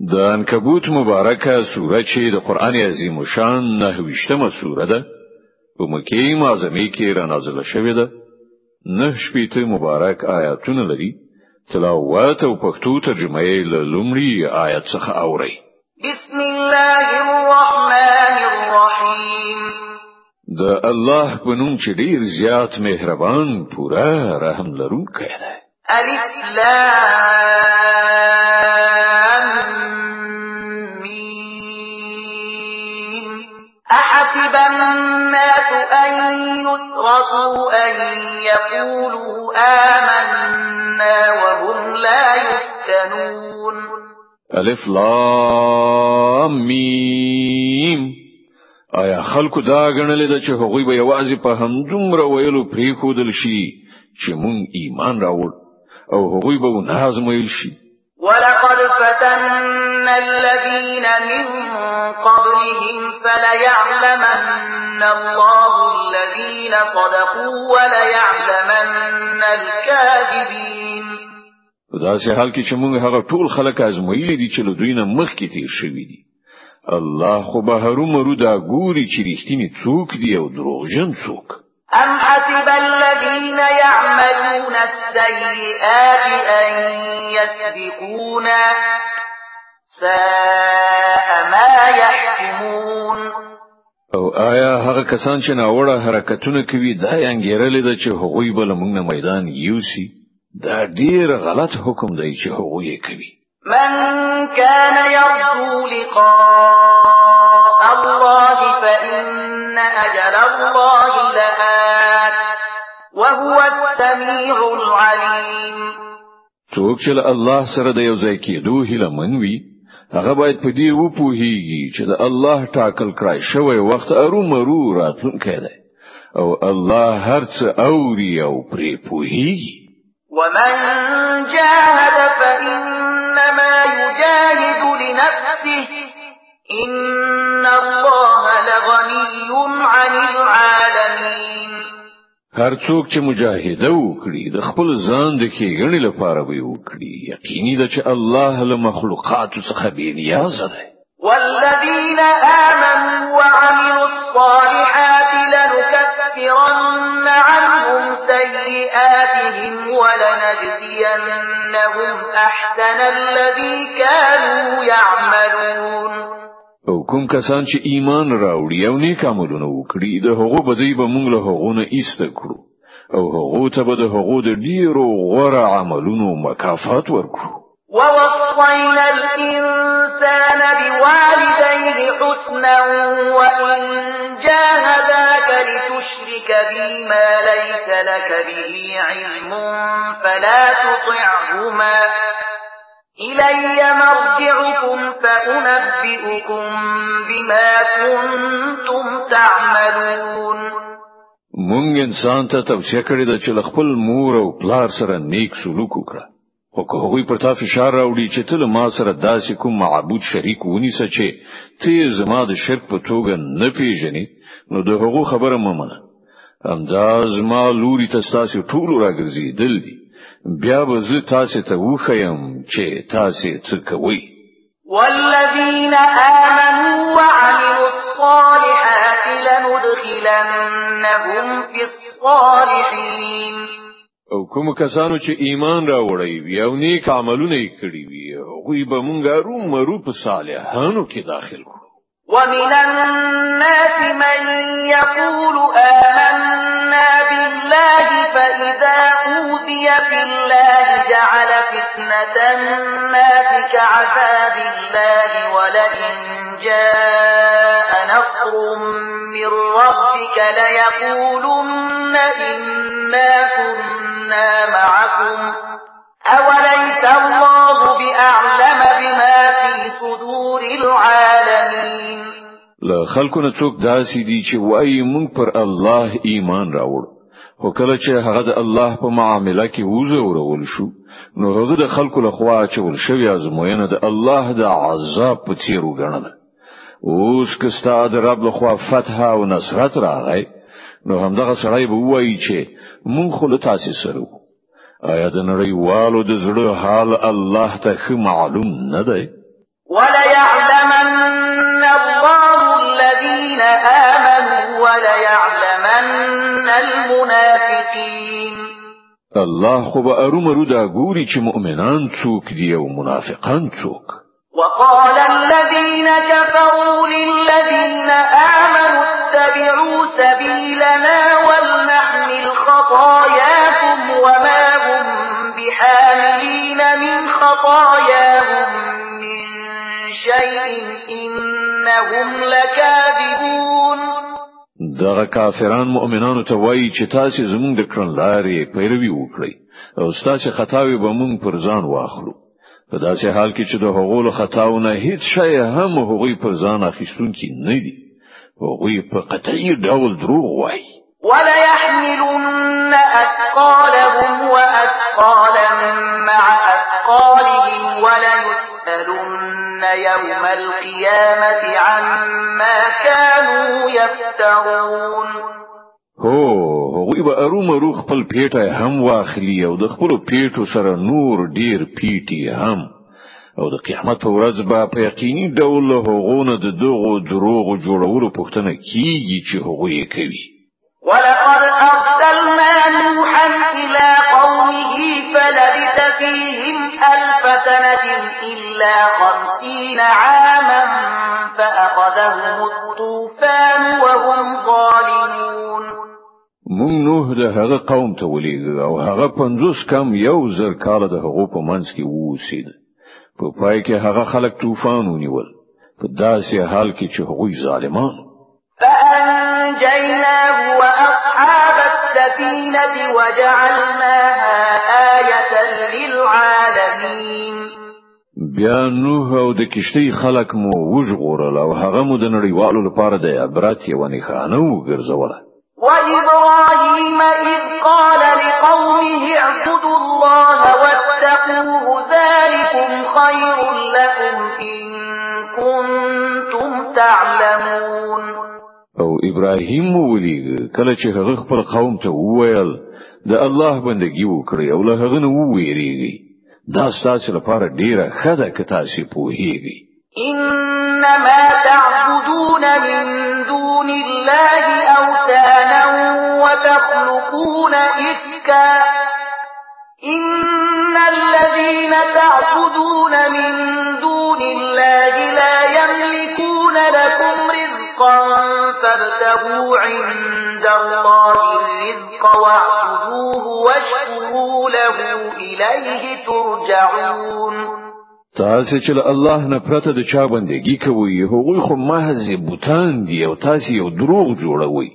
د عنکبوت مبارکه سوره چې د قران عظیم شان نه ويشتمه سوره ده په مکه معظمه کې را نازله شوې ده. نه شپېته مبارک آیاتونه لري تلاوت او پښتو ترجمه یې له لومړي آیت څخه اوري بسم الله الرحمن الرحیم. د الله په نوم چې ډیر زیات مهربان پورا رحم لرونکی دی. الف لام احسب الناس ان يتركوا ان يقولوا آمنا وهم لا يفتنون. الف لام میم آیا خلکو دا غنلې د چې هغوی به یوازې په همدومره ویلو پری خودل شي چې مونږ ایمان راوړ او هغوی به نه ازمایل شي ولقد فتنا الذين من قبلهم فليعلمن الله الذين صدقوا وليعلمن الكاذبين. په داسې حال کې چې موږ هغه ټول خلک ازمایلي دي چې له دوی نه مخکې تیر شوي دي. الله خو به هرو دا ګوري چې رښتینی څوک دی أو دروغجن څوک. أم حسب الذين يعملون السيئات أن يسبقونا ساء ما يحكمون. أو آیا هغه کسان چې ناوړه حرکتونه کوي دا انګیرلې ده چې هغوی بل موږ نه میدان یوسي. دا ډیر غلط حکم دی چې هغوی کوي. من كان يرجو لقاء الله فإن وهو السميع العليم. څوک چې الله سره د یو ځای کېدو هیله منوي هغه باید په دې وپوهیږي چې د الله ټاکل کړای شوی وخت ارومرو راتلونکی دی. او الله هرڅه اوري او پرې پوهیږي. ومن جاهد فإنما يجاهد لنفسه إن الله لغني عن العالمين. هر څوک چې مجاهده وکړي د خپل ځان د کېګړې لپاره وي وکړي. یقیني ده چې الله له مخلوقات څخه بې نیاز دی. والذين آمنوا وعملوا الصالحات لنكفرن عنهم سيئاتهم ولنجزينهم أحسن الذي كانوا يعملون أو کوم کسان چې ایمان راوړي أو نیک عملونه وکړي د هغو بدی به موږ له هغو نه ایسته کړو. أو هغو ته به د هغو د ډیرو غوره عملونو مکافات ورکړو. ووصينا الإنسان بوالديه حسنا وإن جاهداك لتشرك بي ما ليس لك به علم فلا تطعهما. إلي مرجعكم فأنبئكم بما كنتم تعملون. مونږ انسان ته توصیه کړې ده چې خپل مور او پلار سره نیک سلوک وکړه. خو که هغوی پر تا فشار راوړي چې ته ما سره داسې کوم معبود شریک ونیسه چې ته زما د شرک په توګه نه پیژنې نو د هغو خبره مه منه همدا زما لوري ته تاسو ټول راګرځېدل دي. بیا به زه تاسو ته وښیم چې تاسو څه کوئ والذين آمنوا وعملوا الصالحات لندخلنهم في الصالحين. او کوم کسانو چې ایمان راوړی وي او نیک عملونه یې کړی وي هغه به مونږ ارومرو په صالحانو کې داخل کړو. ومن الناس من يقول آمنا بالله فإذا أوذي في الله جعل فتنة الناس كعذاب الله ولئن جاء نصر من ربك ليقولن إنا كنا معكم. أوليس الله بأعلم له خلکو نه څوک داسې دي چې وایي مونږ پر الله ایمان راوړ. خو کله چې هغه د الله په معاملې کې وزورول شو نو هغه د خلکو له خوا اچول شوی ازموینه د الله د عذاب په څیر وګڼل اوس که ستاسو د رب له خوا فتح او نصرت راغی نو همدغه سړی به وایي چې مونږ خو له تاسو سره آیا د نړیوالو د زړه حال الله ته معلوم نه دی؟ الله الذين آمنوا وليعلمن المنافقين. الله خو به ارومرو دا ګوري چې مؤمنان څوک دي أو منافقان څوک. وقال الذين كفروا للذين آمنوا اتبعوا سبيلنا ولنحمل خطاياكم وما هم بحاملين من خطاياهم من شيء إنهم لكاذبون. دغه کافران مؤمنانو ته وایي چې تاسو زموږ د کړنلارې پیروي وکړئ او تاسو خطاوي به موږ پر ځان واخلو. په داسې حال کې چې د هغو خطاونه هیڅ شی هم هغوی پر ځان اخیستونکي نه دي. هغوی په قطعي ډول دروغ وایي. وليحملن أثقالهم وأثقالا مع أثقالهم وليسألن يوم القيامة عما كانوا يفترون. هو هغوی به ارومرو خپل پیټي هم واخلي او د خپل پیټو سره نور ډیر پیټي هم. او د قیامت په ورځ به په یقیني ډول له هغو نه د دغو دروغ جوړولو پوښتنه کیږي چې هغوی کوي. ولقد أرسلنا نوحا فلبث فيهم ألف سنة إلا خمسين عاما فأخذهم الطوفان وهم ظالمون مونږ نوح د هغه قوم ته ولېږ أو هغه 50 کم یو زر کال د هغو په منځ کې ووسید په پای کې هغه خلک طوفان ونیول. په داسې حال کې چې هغوی ظالمان فأنجيناه وأصحاب السفينة وجعلناها آية للعالمين. بیا نوح أو د کشتۍ خلک مو وژغورل أو هغه مو د نړیوالو لپاره د عبرت یو نه خانه وګرځوله. وإبراهيم إذ قال لقومه اعبدوا الله واتقوه ذلكم خير لكم إن كنتم تعلمون. أو إبراهيم ولي کله چې هغه خپل قوم ته وویل د الله بندگی وکړي أو له هغه نه وویریږي دا ستاسو لپاره ډیره خده که تاسو پوهیږئ. انما تعبدون من دون الله اوثانا وتخلقون إفكا. إن الذين تعبدون فابتغوا عند الله الرزق واعبدوه واشكروا له اليه ترجعون. تاسو چې الله نه پرته د چا بندگی کوي هغوی خو محض بوتان دي او تاسو یو دروغ جوړوي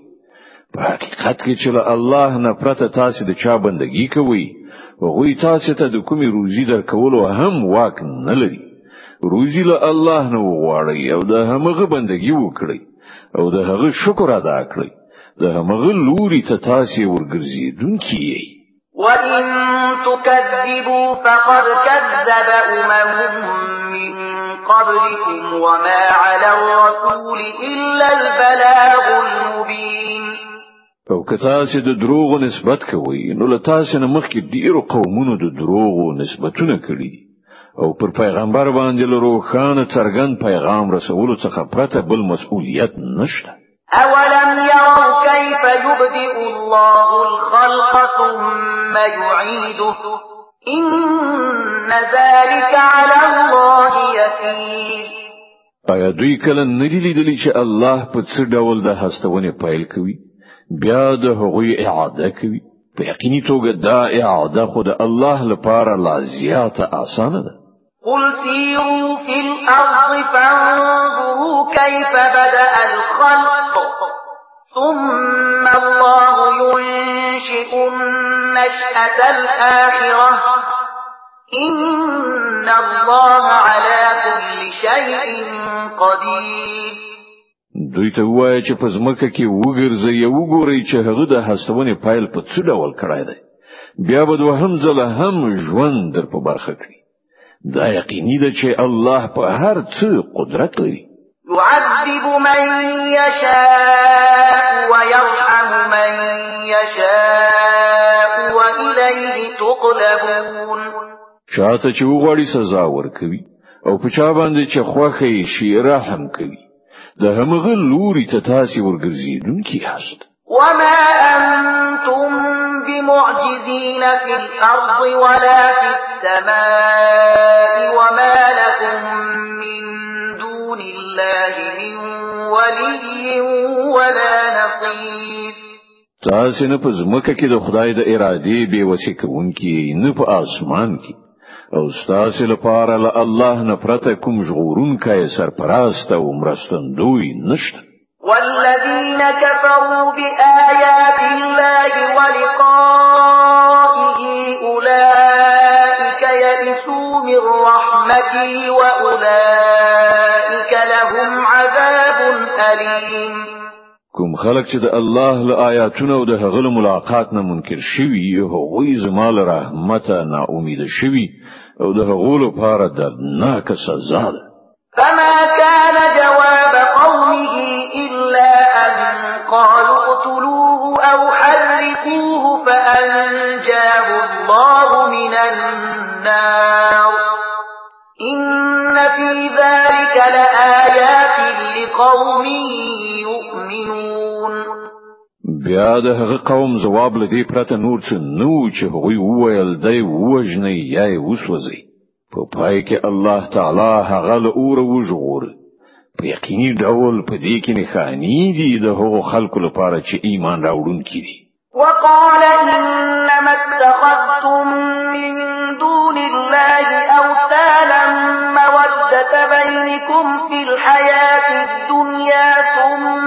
په حقیقت کې چې الله نه پرته تاسو د چا بندگی کوي هغوی تاسو ته د کومي روزي درکولو هم واک نه لري. روزي له الله نه وغواړي او د همغه بندگی وکړي أو د هغه شکر ادا کړئ. د همغه لوري ته تاسو ورګرځي دونکي وَإِن تُكَذِّبُوا فَقَدْ كَذَّبَ أُمَمٌ مِّن قَبْلِكُمْ وَمَا عَلَى الرَّسُولِ إِلَّا الْبَلَاغُ الْمُبِينُ. او که تاسو د دروغ نسبت کوئ نو له تاسو نه مخکې ډیرو قومونو د دروغ نسبتونه کړي. او پر پیغمبر باندې روښانه څرګند پیغام رسولو څخه پرته بل مسؤلیت نشته. أولم يروا كيف يبدئ الله الخلق ثم يعيده؟ إن ذلك على الله يسير. آیا دوی کله ندی لیدلی چې الله په څه ډول د هستونه پیل کوي؟ بیا د هغوی اعاده کوي؟ په یقیني توګه دا اعاده خود الله لپاره لا زیاته اسانه ده قل سيروا في الأرض فانظروا كيف بدأ الخلق ثم الله ينشئ النشأة الآخرة إن الله على كل شيء قدير. دوی ته وایي چې په ځمکه کې وګرځي یو وګوري چې هغه د هستونې پایل په څه ډول کړای دی. بیا به دوهم ځله هم ژوند در په برخه کړي. دا یقیني ده چې الله په هر څه قدرت لري. يعذب من يشاء ويرحم من يشاء وإليه تقلبون. چاته چې وغواړي سزا ورکوي او په چا باندې چې خوخه شي رحم کوي. د همغه لوري ته تاسو ورګرځیدونکي یاست وما أنتم بمعجزين في الأرض ولا في السماء وما لكم من دون الله من ولي ولا نصير تاسو نه په ځمکه کې د خدای د ارادې به وسې کوونکی نه په آسمان کې. أو ستاسو لپاره له الله نه پرته کوم ژغورونکی سرپرست أو مرستندوی نشته. والذين كفروا بآيات الله ولقائه أولئك يئسوا من رحمتي وأولئك لهم عذاب أليم. کوم خلک چې د الله له آیاتونو أو د هغه ملاقات نه منکر شوي هغوی زمال رحمت نه امید شوي أو د هغو لپاره دردناک سزا ده. فما بیا د هغه قوم جواب له دې پرته نور څه نه وو چې هغوی وویل دی وژنه یا وسوځي په پای کې الله تعالی هغه له اور وژغور په یقیني ډول په دې کې نښانې دي د هغو خلکو لپاره چې ایمان راوړونکي دي. وقال إنما اتخذتم من دون الله أوثانا مودة بينكم في الحياة الدنيا ثم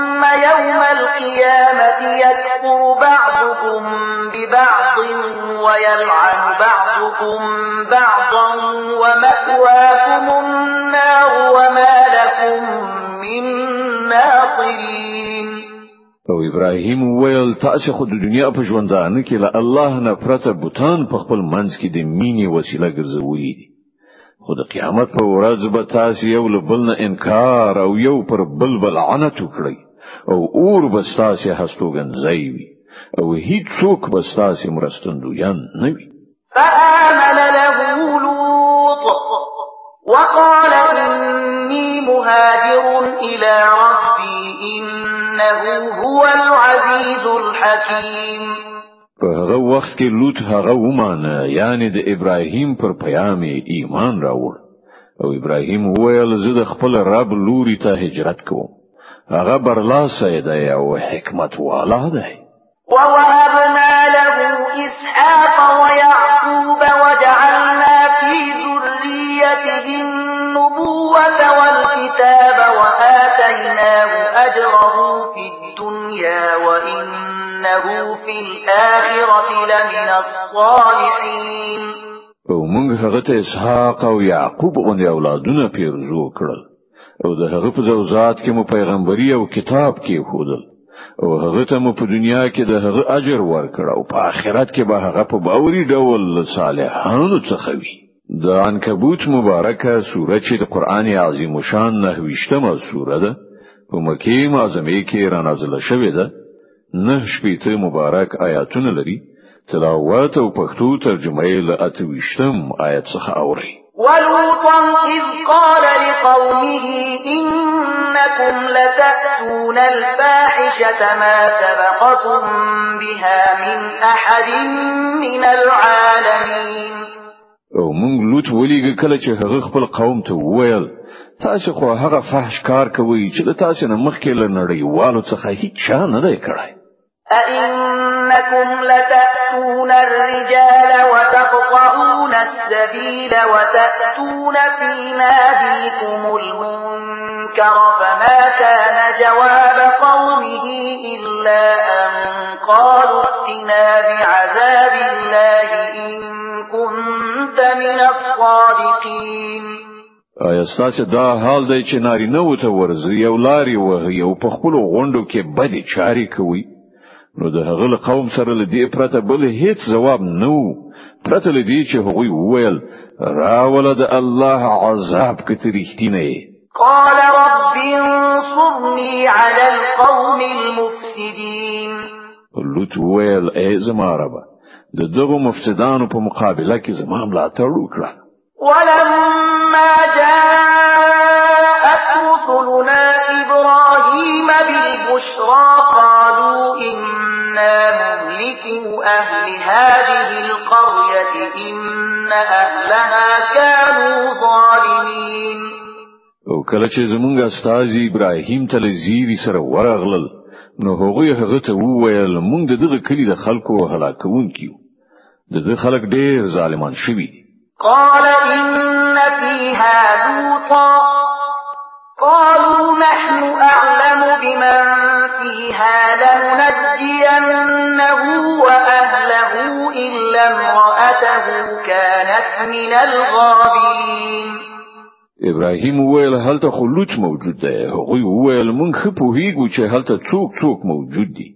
ويلعن بعضكم بعضا ومأواكم النار وما لكم من ناصرين. أو إبراهيم ویل تاسو خو د دنیا په ژوندانه کې له الله نه پرته بوتان په خپل منځ کې د مینې وسیله ګرځولې دي خو د قیامت په ورځ به تاسو یو بل نه انکار أو یو پر بل بل عنت وکړي او اور به ستاسو هستوګنځی وي او هیڅ څوک به تاسو مرستندویان نه وي. فآمن له لوط وقال إني مهاجر إلى ربي إنه هو العزيز الحكيم. په هغه وخت کې لوط هغه ومانه یعنی د ابراهیم پر پیام ایمان راوړ او ابراهیم وویل زه د خپل رب لوري ته هجرت کوم. هغه برلاسه دی او حکمت والا دی ووهبنا له إسحاق ويعقوب وجعلنا في ذريته النبوة والكتاب وآتيناه أجره في الدنيا وإنه في الآخرة لمن الصالحين. أو موږ هغه ته اسحاق أو یعقوب غوندي اولادونه پیرزو کړل. او د هغه په ځوځات کې مو پیغمبري او کتاب کېښودل او هغه ته مو په دنیا کې د هغه اجر ورکړ او په آخرت کې به هغه په باوري ډول صالحانو څخه وي د عنکبوت مبارکه سوره چې د قران عظیم شان نه ويشتمه سوره ده په مکه معظمه کې را نازله شوې ده. نه شپېته مبارک آیاتونه لري تلاوت او پښتو ترجمه یې له اتويشتم آیت څخه اوري ولوطا إذ قال لقومه إنكم لتأتون الفاحشة ما سبقكم بها من أحد من العالمين. أو مونږ لوط ولېګه کله چې هغه خپل قوم ته وویل تاسو خو هغه فحش کار کوي چې تاسو نه مخکې لنړیوالو څخه هیڅ نه دی کړی. أئنكم لتأتون الرجال السبيل وتأتون في ناديكم المنكر فما كان جواب قومه إلا أن قالوا ائتنا بعذاب الله إن كنت من الصادقين. آیا ستاسو دا حال دی چې نارینو ته ورځي او لاري وهئ او په خپل غونډو کې بدی چاري کوي نو د هغه قوم سره لدی پرته بل هیڅ جواب نو پرته لدی چې هغوی وویل راول د الله عذاب کته رښتینه قال رب انصرني على القوم المفسدين. لوط وویل ای زما رب د دغه مفسدانو په مقابله کې زما ملاتړ وکړه. ولما جاءت رسلنا إبراهيم بالبشرى قالوا إنا مهلكوا أهل هذه القرية إن أهلها كانوا ظالمين. أو کله چې زمونږ استاد ابراهیم ته لزیری سره ورغلل نو هغه هغه ته وویل مونږ دغه کلی د خلکو هلاکون کیو دغه خلک ډیر ظالمان شوي قال إن فيها لوطا. قالوا نحن أعلم بمن فيها لننجينه وأهله إلا امرأته كانت من الغابرين. ابراهيم وویل هلته خلوت موجود دی هغه وویل مونږ خپوهیږو چې هلته څوک څوک موجود دي.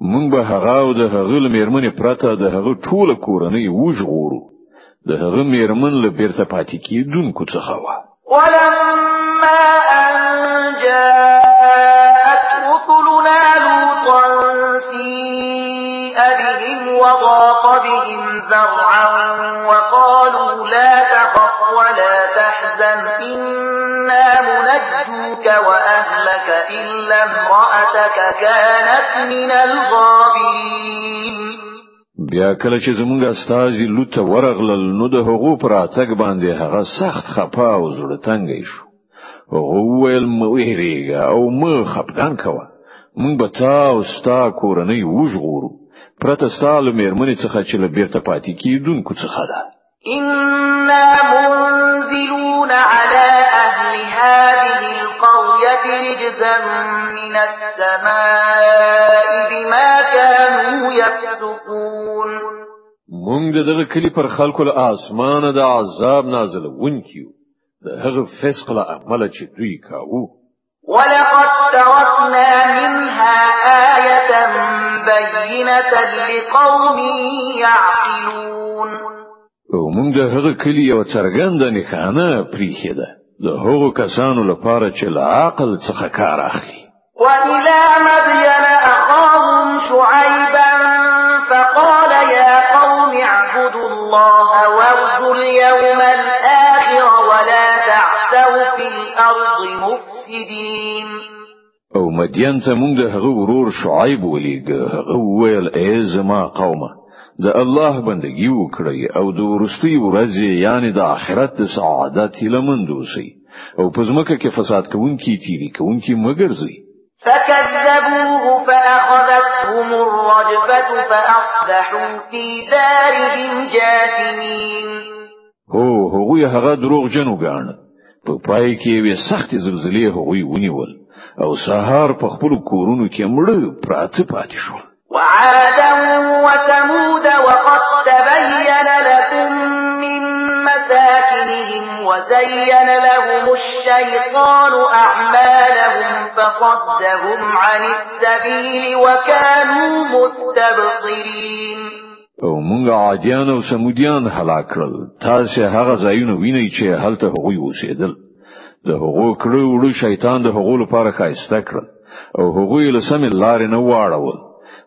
مونږ به هغه او د هغه لمرمنې پرته د هغه ټوله کورنۍ وژغورو. د هغه میرمن له بیرته پاتې کیدونکو څخه و ولما جاءت رسلنا لوطا سيء بهم وضاق بهم ذرعا وقالوا لا تخف ولا تحزن إنا منجوك وأهلك إلا امرأتك كانت من الغابرين. بیا کله چې زمونږ استاد لوط ورغلل نو د هغو پر اتګ باندې هغه سخت خپه أو زړه تنګی شو. هغه ویل مو ویریږه او مو خپګان کوه مونږ به تا او ستا کورنۍ وژغورو پرته ستاسو مېرمنې څخه چې له بیرته پاتې کیدونکو څخه ده إنا منزلون على أهل هذه القرية رجزا من السماء بما كانوا يفسقون مونږ دغه کلی پر خلکو له اسمانه د عذاب نازل ونکیو هغه فسق له عمله چې دوی کاوه. ولقد تركنا منها آية بينة لقوم يعقلون. أو موږ د هغه کلی یو څرګنده نښانه پریښې ده د هغو کسانو لپاره چې له عقل څخه کار اخلي. وإلى مدين أخاهم شعيبا فقال مدین ته موږ د هغه ورور شعیب ولېګ هغه وویل ای زما قومه د الله بندگی وکړئ او د ورستي ورځې یعنی د آخرت د سعادت لمن دوسی او په ځمکه کې فساد کوونکی تیری کوونکی مګرځي فكذبوه فأخذتهم الرجفة فأصبحوا في دارهم جاثمين. هو هغوی هغه دروغ جنو غاڼ په پای کې وي سخت زلزلې هغوی ونیول او سهار په خپل کورونو کې مړ پراته پاتې شول وعادا وثمود وقد تبين لكم من مساكنهم وزين لهم الشيطان أعمالهم فصدهم عن السبيل وكانوا مستبصرين. او مونږ عادیان او سمودیان هلاک کړل. تاسو هغه ځایونه وینئ چې هلته هغوی اوسېدل د هغو کړو وړو شیطان د هغو لپاره خایسته کړل او هغوی له سمې لارې نه واړول.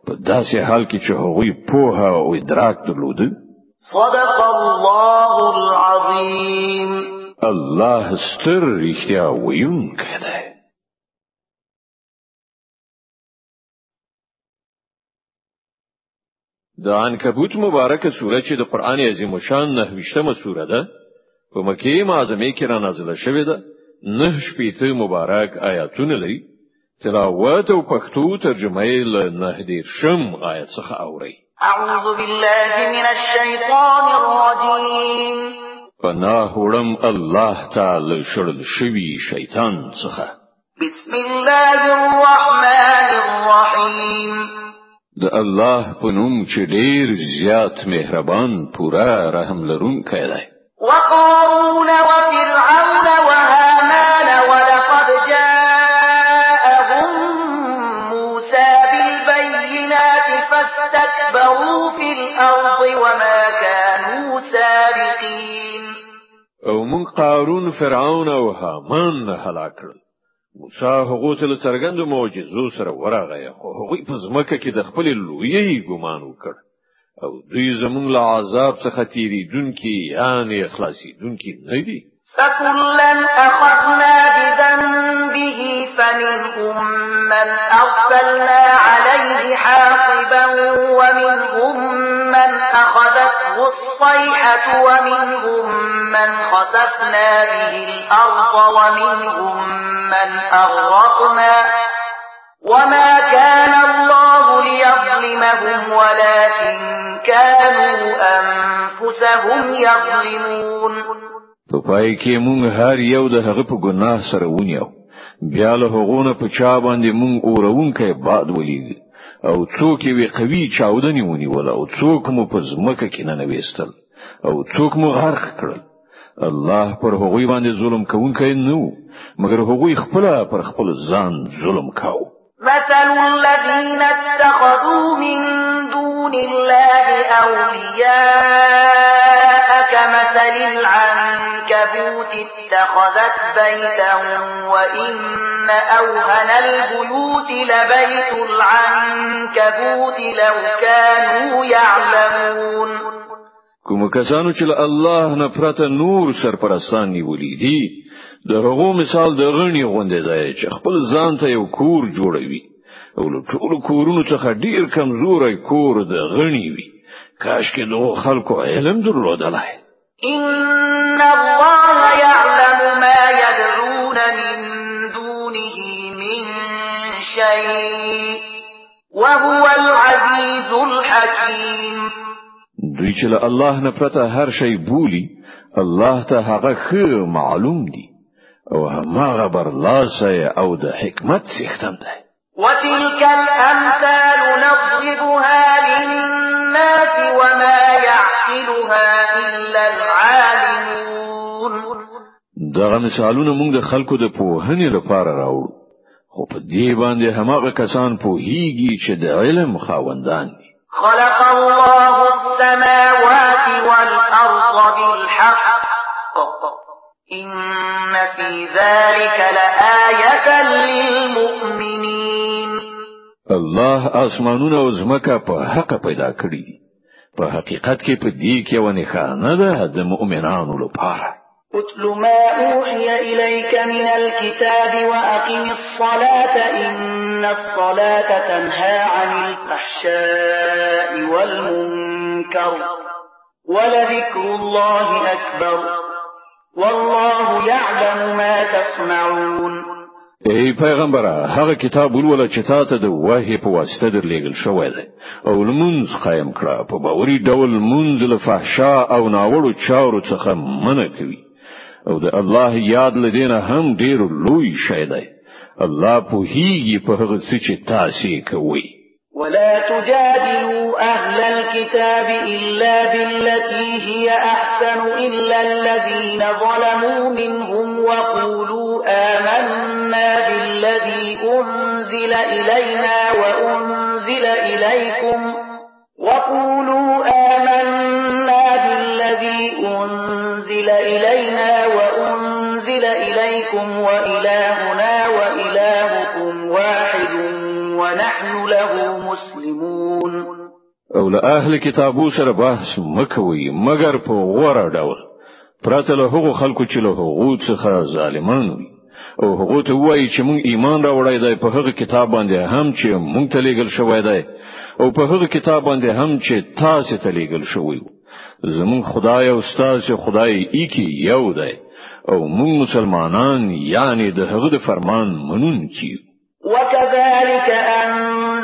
په داسې حال کې چې هغوی پوها او ادراک درلود. صدق الله العظیم. الله ستر رښتیا ویونکی دی. د عنکبوت مبارکه سوره چې د قران عظیم شان نه وشتمه سوره ده په مکه معظمه کې را نازله شوې ده نه شپېته مبارک آیاتونه لري. تلاوت او پښتو ترجمه له نهدیر شم آیت څخه اوري اعوذ بالله من الشیطان الرجیم. پناه وړم الله تعالی شړل شوی شیطان څخه. بسم الله الرحمن الرحیم. د الله په نوم چې ډیر زیات مهربان پورا رحم لرونکی دی. وقارون وفرعون وهامان أو من قارون فرعون أو هامان هلاک کړل موسی هغه ته څرګند معجزو سره ورغی خو هغه په ځمکه کې د خپل لویي ګمان وکړ. أو دوی زمونږ له عذاب څخه تیریدونکي یعنی اخلاصیدونکي نه دي. فكلا أخذنا بذنبه فمنهم من أرسلنا عليه حاصبا ومنهم الصيحة ومنهم من خسفنا به الأرض ومنهم من أغرقنا. وما كان الله ليظلمهم ولكن كانوا أنفسهم يظلمون. په پای کې مونږ هر یو د هغه په ګناه سره ونیو. بیا له هغونه په چا باندې مونږ اورونکې باد ولید او څوک یې قوي چاودنی ونیول او څوک مو په ځمکه کې نه ننويستل او څوک مو غرق کړل. الله پر هغوی باندې ظلم کوونکی نه و مګر هغوی خپل پر خپل ځان ظلم کاوه. مثل الذين اتخذوا من دون الله أولياء كمثل العنكبوت اتخذت بيتا وإن أوهن البيوت لبيت العنكبوت لو كانوا يعلمون. کوم کسانو چې الله نه پرته نور سرپرستان نیولې دي د هغو مثال د غنی غونډه دی چې خپل ځان ته یو کور جوړوي أو له ټولو کورونو څخه ډیر کمزوري کور د غنی وي. کاش کې دوه خلکو علم درلودلای إن الله يعلم ما يدعون من دونه من شيء وهو العزيز الحكيم دوی چې له الله نه پرته هر شی بولی الله ته هغه ښه معلوم دي أو هماغه برلاسه أو د حکمت څښتن دی. وتلك الأمثال نضربها للناس وما يعقلها دغه مثالونه موږ د خلکو د پوهنې لپاره راوړو. خو په دې باندې هماغه کسان پوهیږي چې د علم خاوندان دي. خلق الله السماوات والأرض بالحق. إن في ذلك لآية للمؤمنين. الله اسمانونه او زمکه په حق پیدا کړی په حقیقت کې په دې کې ونه خانه ده د مؤمنانو لپاره اتل ما أوحي إليك من الكتاب وأقم الصلاة إن الصلاة تنهى عن الفحشاء والمنكر ولذكر الله أكبر والله يعلم ما تصنعون ای پیغمبره هغه کتاب ولول چې تاسو د وحی په واسطه درلېږل شوی دی. أو لمونځ قائم کړه په باوري ډول مونږ له فحشا أو ناوړو چارو څخه منع کوي. أو د الله یاد لدینه هم ډیر لوی شی دی. الله په هیږي په هغه څه چې تاسو کوي ولا تجادلوا أهل الكتاب إلا بالتي هي أحسن إلا الذين ظلموا منهم وقولوا آمنا بالذي أنزل إلينا وأنزل إليكم او له اهل کتابو سره بحث مکوي مگر په غوره ډول. پرته له هغو خلکو چې له هغو څخه ظالمان وي. او هغه ته وایي چې مونږ ایمان راوړی دی په هغه کتاب باندې هم چې مونږ ته لېګل شوی دی او په هغه کتاب باندې هم چې تاسو ته لېګل شوی زمونږ خدای او ستاسو خدای ایکی یو دی. او مونږ مسلمانان یعنی د هغه فرمان منونکي وكذلك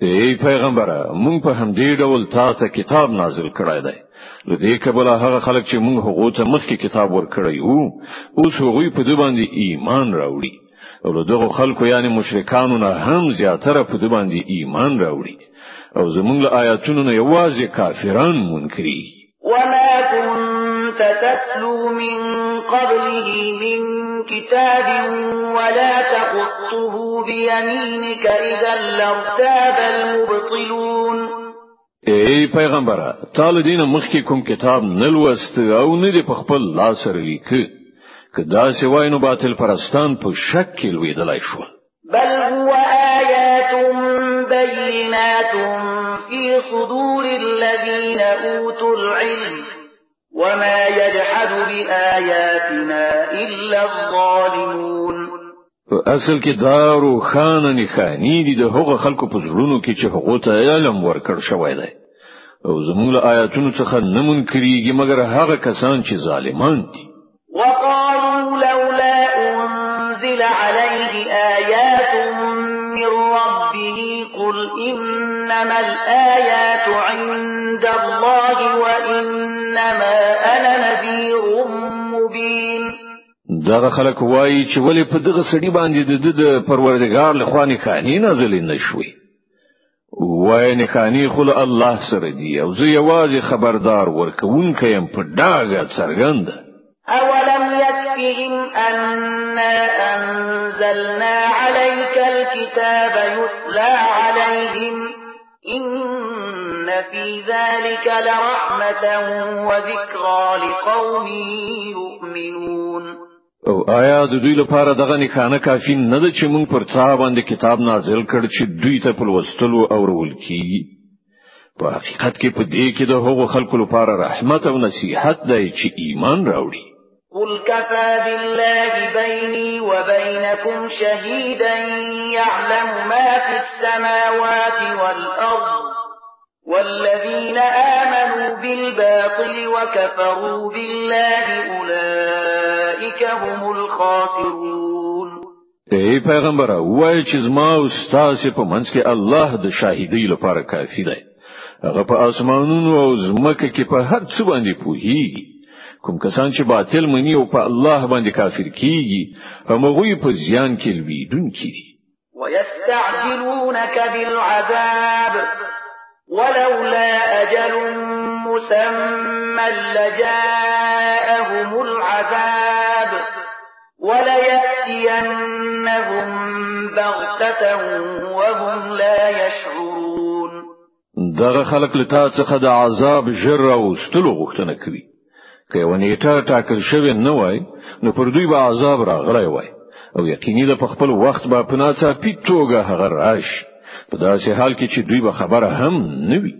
ای پیغمبره مونږ په همدې ډول تاسو کتاب نازل کړی دی. نو دې کبله هغه خلک چې مونږ هغه ته مخکې کتاب ورکړی وو اوس هغه په دې باندې ایمان راوړي. او دغه خلکو یعنی مشرکانو نه هم زیاتره په دې باندې ایمان راوړي. او زمونږ له آیاتونو نه یوازې کافران منکري. وما كنت تتلو من قبله من كتاب ولا تخطه بيمينك إذا لارتاب المبطلون. ای پیغمبره تا له دې نه مخکې کوم کتاب نه لوست او نه دی په خپل لاس لیکه. کدا سی وای باطل پرستان په شک کې لویدلای شو. بل هو آیات بینات فی صدور الذین اوتوا العلم وما يجحد بآياتنا إلا الظالمون. اصل کې دارو خان نه خانی دي د هغه خلکو په زړونو کې چې هغه ته علم ورکړ شوی دی. أو زموږ آیاتونو څخه نه منکرېږي مګر هغه کسان چې ظالمان دي. وقالوا لولا انزل عليه آيات من ربه قل إنما الآيات عند الله وإنما دغه خلک وایي چې ولې په دغه سړي باندې د پروردګار لخوا نه خاني نازلې نشوي وای نه خاني خل الله سره دی أو زه یوازې خبردار ورکوونکی يم په ډاګه څرګند أولم يكفهم أنا أنزلنا عليك الكتاب يتلى عليهم إن في ذلك لرحمة وذكرى لقوم يؤمنون. او آیا د دوی لپاره دغه نښانه کافی نه ده چې موږ پر تا باندې کتاب نازل کړ چې دوی ته په لوستلو او ورول کیږي؟ په حقیقت کې په دې کې د هغو خلکو لپاره رحمت او نصیحت دی چې ایمان راوړي. قل كفى بالله بيني وبينكم شهيدا يعلم ما في السماوات والأرض والذين آمنوا بالباطل وكفروا بالله أولئك هم الخاسرون. ای پیغمبر وای چې زما أو تاسو په منځ کې الله د شاهدی لپاره کافی دی. هغه په آسمانونو أو زمکه کې په هر څه باندې پوهیږي. کوم کسان چې باطل مني أو په الله باندې کافر کیږي هغه په زیان کې لویدونکي دي. ويستعجلونك بالعذاب. ولولا أجل مسمى لجاءهم العذاب وليأتينهم بغتة وهم لا يشعرون. دغه خلق لتا څخه عذاب جر أو ستلو غوښتنه کوي. که ونیټه ټاکل شوی نه وای نو پر دوی به عذاب راغلی وای. أو یقیني د خپل وخت به پناڅه پیټوګه هغه راشي. په داسې حال کې چې دوی به خبره هم نوي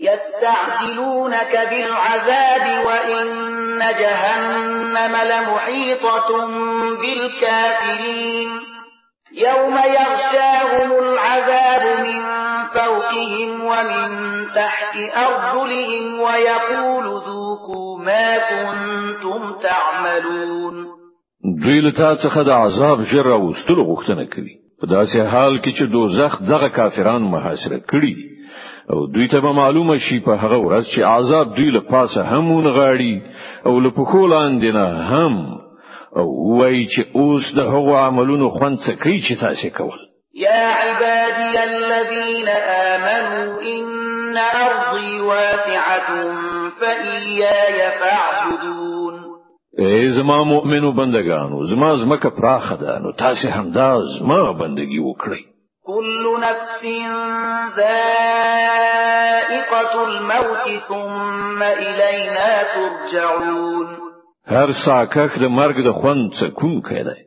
يستعجلونك بالعذاب وإن جهنم لمحيطة بالكافرين. يوم يغشاهم العذاب من فوقهم ومن تحت أرجلهم ويقول ذوقوا ما كنتم تعملون. دوی له تا څخه د عذاب جره أو ستلو غوښتنه کوي. په داسې حال کې چې دوزخ دغه کافران محاصره کړي. او دوی ته به معلومه شي په هغه ورځ چې عذاب دوی له پاسه همون غاړي او له پخو لاندې نه هم. او وای چې اوس د هغو عملونو خوند څه کوي چې تاسو کول. يا عبادي الذين آمنوا إن أرضي واسعة فإياي فاعبدون ای زما مؤمنو بندگانو زما زمکه پراخه ده نو تاسو همدا زما بندگی وکړئ. كل نفس ذائقة الموت ثم إلينا ترجعون. هر ساکک د مرګ د خوند څه کوم کړي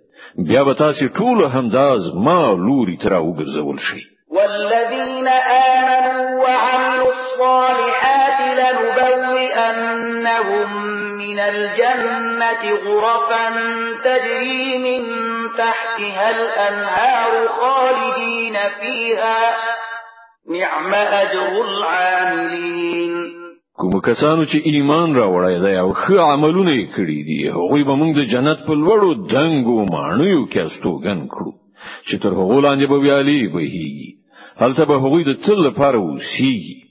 بیا به تاسو ټول همدا زما لوري تر وګرځول شي والذين لنبوئنهم من الجنة غرفا تجري من تحتها الأنهار خالدين فيها نعم أجر العاملين. کوم کسانو چې ایمان راوړی دی او ښه عملونه کړی دي هغوی به موږ د جنت په لوړو دنګو ماڼیو کې استوګن کړو چې تر هغو لاندې به ویالي بهیږي. هلته به هغوی د تل لپاره اوسیږي.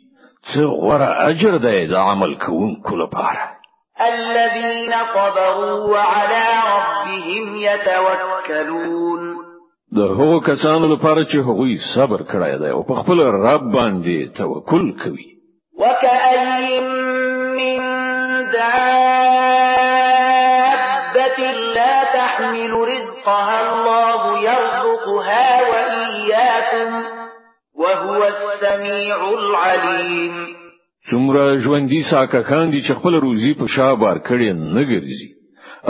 څه غوره اجر دی د عمل کوونکو لپاره الذين صبروا وعلى ربهم يتوكلون. د هغو کسانو لپاره چې هغوی صبر کړی دی او په خپل رب باندې توکل کوي. وكأي من دابة لا تحمل رزقها الله يرزقها وإياكم وهو السميع العليم. څومره ژوندۍ ساککان دي چې خپل روزي په شا بار کړي نه ګرځي.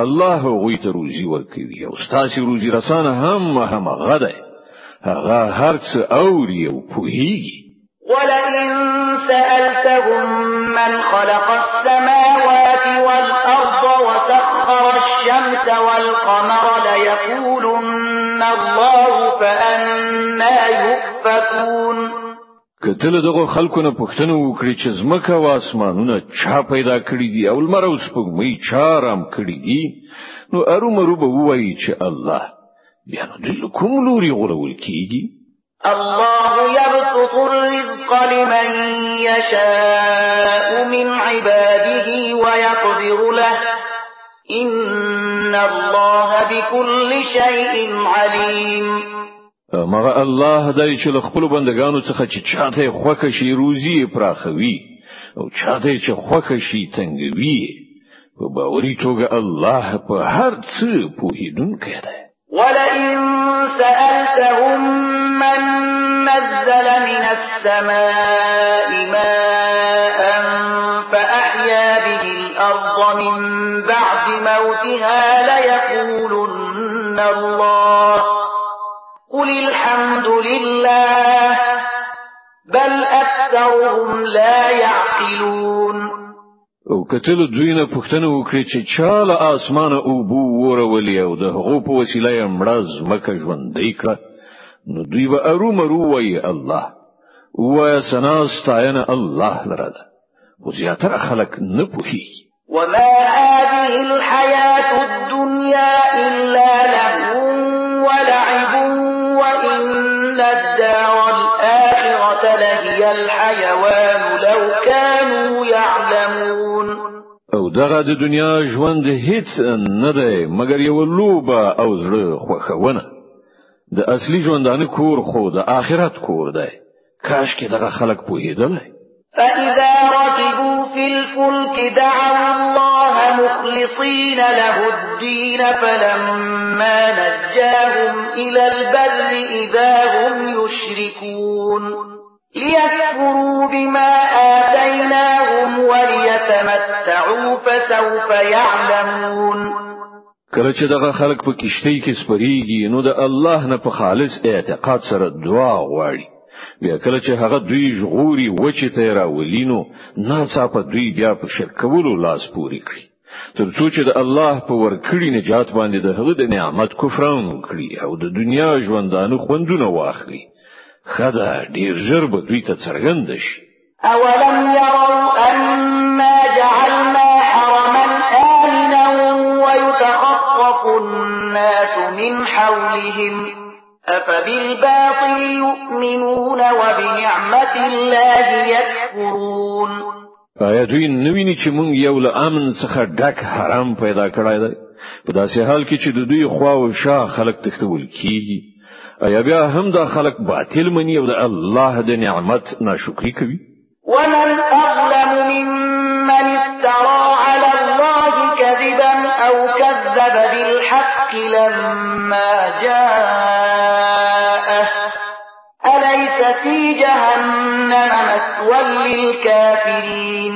الله غوي ته روزي ورکوي او ستاسو روزي رسانه هم هم غده هغه هرڅ اوري او پوهیږي ولئن سألتهم من خلق السماوات والأرض وسخر الشمس والقمر ليقولن الله فأنا يؤفكون. کتل دغه خلکو نه پوښتنه وکړي چې زمکه أو اسمانونه چا پیدا کړی دي أو لمر أو سپوږمۍ چا رام کړی دي؟ نو ارومرو به وایي چې الله. بیا نو دل کوم لوري غوړول کیږي؟ الله يبسط الرزق لمن يشاء من عباده ويقدر له. إن الله بكل شيء عليم. همغه الله دی چې خپل بندگانو څخه چې چاته خوښه شي روزي پراخوي. او چاته چې خوښه شي تنګوي په باوري توګه الله په هر څه پوهیدونکی دی. ولئن سألتهم نزل من السماء ماء فأحيا به الأرض من بعد موتها ليقولن الله. قل الحمد لله بل أكثرهم لا يعقلون. او که ته له دوی نه پوښتنه وکړي چې چا له اسمانه اوبه وورولې او د هغو په وسیله یې مړه ځمکه ژوندې کړه نو دوی به ارو مرو وایي الله. و سنا ستاینه الله لره خو زیاتره خلک نه پوهیږي. وما هذه الحياة الدنيا إلا لهو ولعب وإن الدار الآخرة لهي الحيوان لو كانوا يعلمون. أو دغه د دنیا ژوند هیڅ نه دی مګر یو لوبه أو زړه خوخونه د اصلي ژوندانه کور خو د آخرت کور دی. کاش کې دغه خلک پوهیدل فإذا ركبوا في الفلك دعوا الله مخلصين له الدين فلما نجاهم إلى البر إذا هم يشركون ليكفروا بما آتيناهم وليتمتعوا فسوف يعلمون کله چې دغه خلک په کشتۍ کې سپریږي نو د الله نه په خالص اعتقاد سره دعا غواړي. بیا کله چې هغه دوی ژغوري وچی ته راولینو ناڅاپه دوی بیا په شرک کولو لاس پوري کړی تر څو چې د الله په ورکړی نجات باندې د هغه د نعمت کفران کړی او د دنیا ژوندانه خوندونه واخلي خدا ډیر ژر به دوی ته څرګند شي. اولم يروا أنا حولهم أفبالباطل يؤمنون وبنعمة الله يكفرون. آیا دوی نویني چې مونږ یو له آمن څخه ډک حرام پیدا کړای دی. په داسې حال کې چې د دوی خوا أو شا خلق تختول کیږي. آیا بیا هم دا خلق باطل مني أو د الله د نعمت ناشکری کوي؟ جاءه. أليس في جهنم مثوى للكافرين؟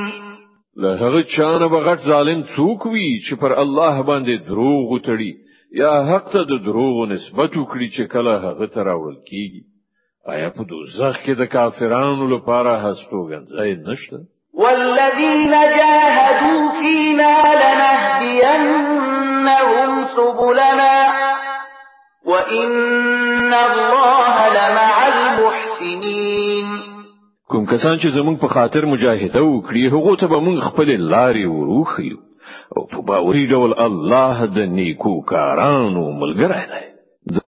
له هغه چانه بغټ ظالم څوک وي چې پر الله باندې دروغ وتړي یا حق ته د دروغ نسبت وکړي چې کله هغه ته راوړل کیږي. آیا په دوزخ کې د کافرانو لپاره هستوګنځای نشته؟ والذين جاهدوا فينا لنهدينهم سبلنا. وإن الله لمع المحسنين. کوم کسان چې زمونږ په خاطر مجاهده وکړي هغه ته به مونږ خپل لارې وروخیو أو په باوري ډول الله د نیکو کارانو ملګری دی.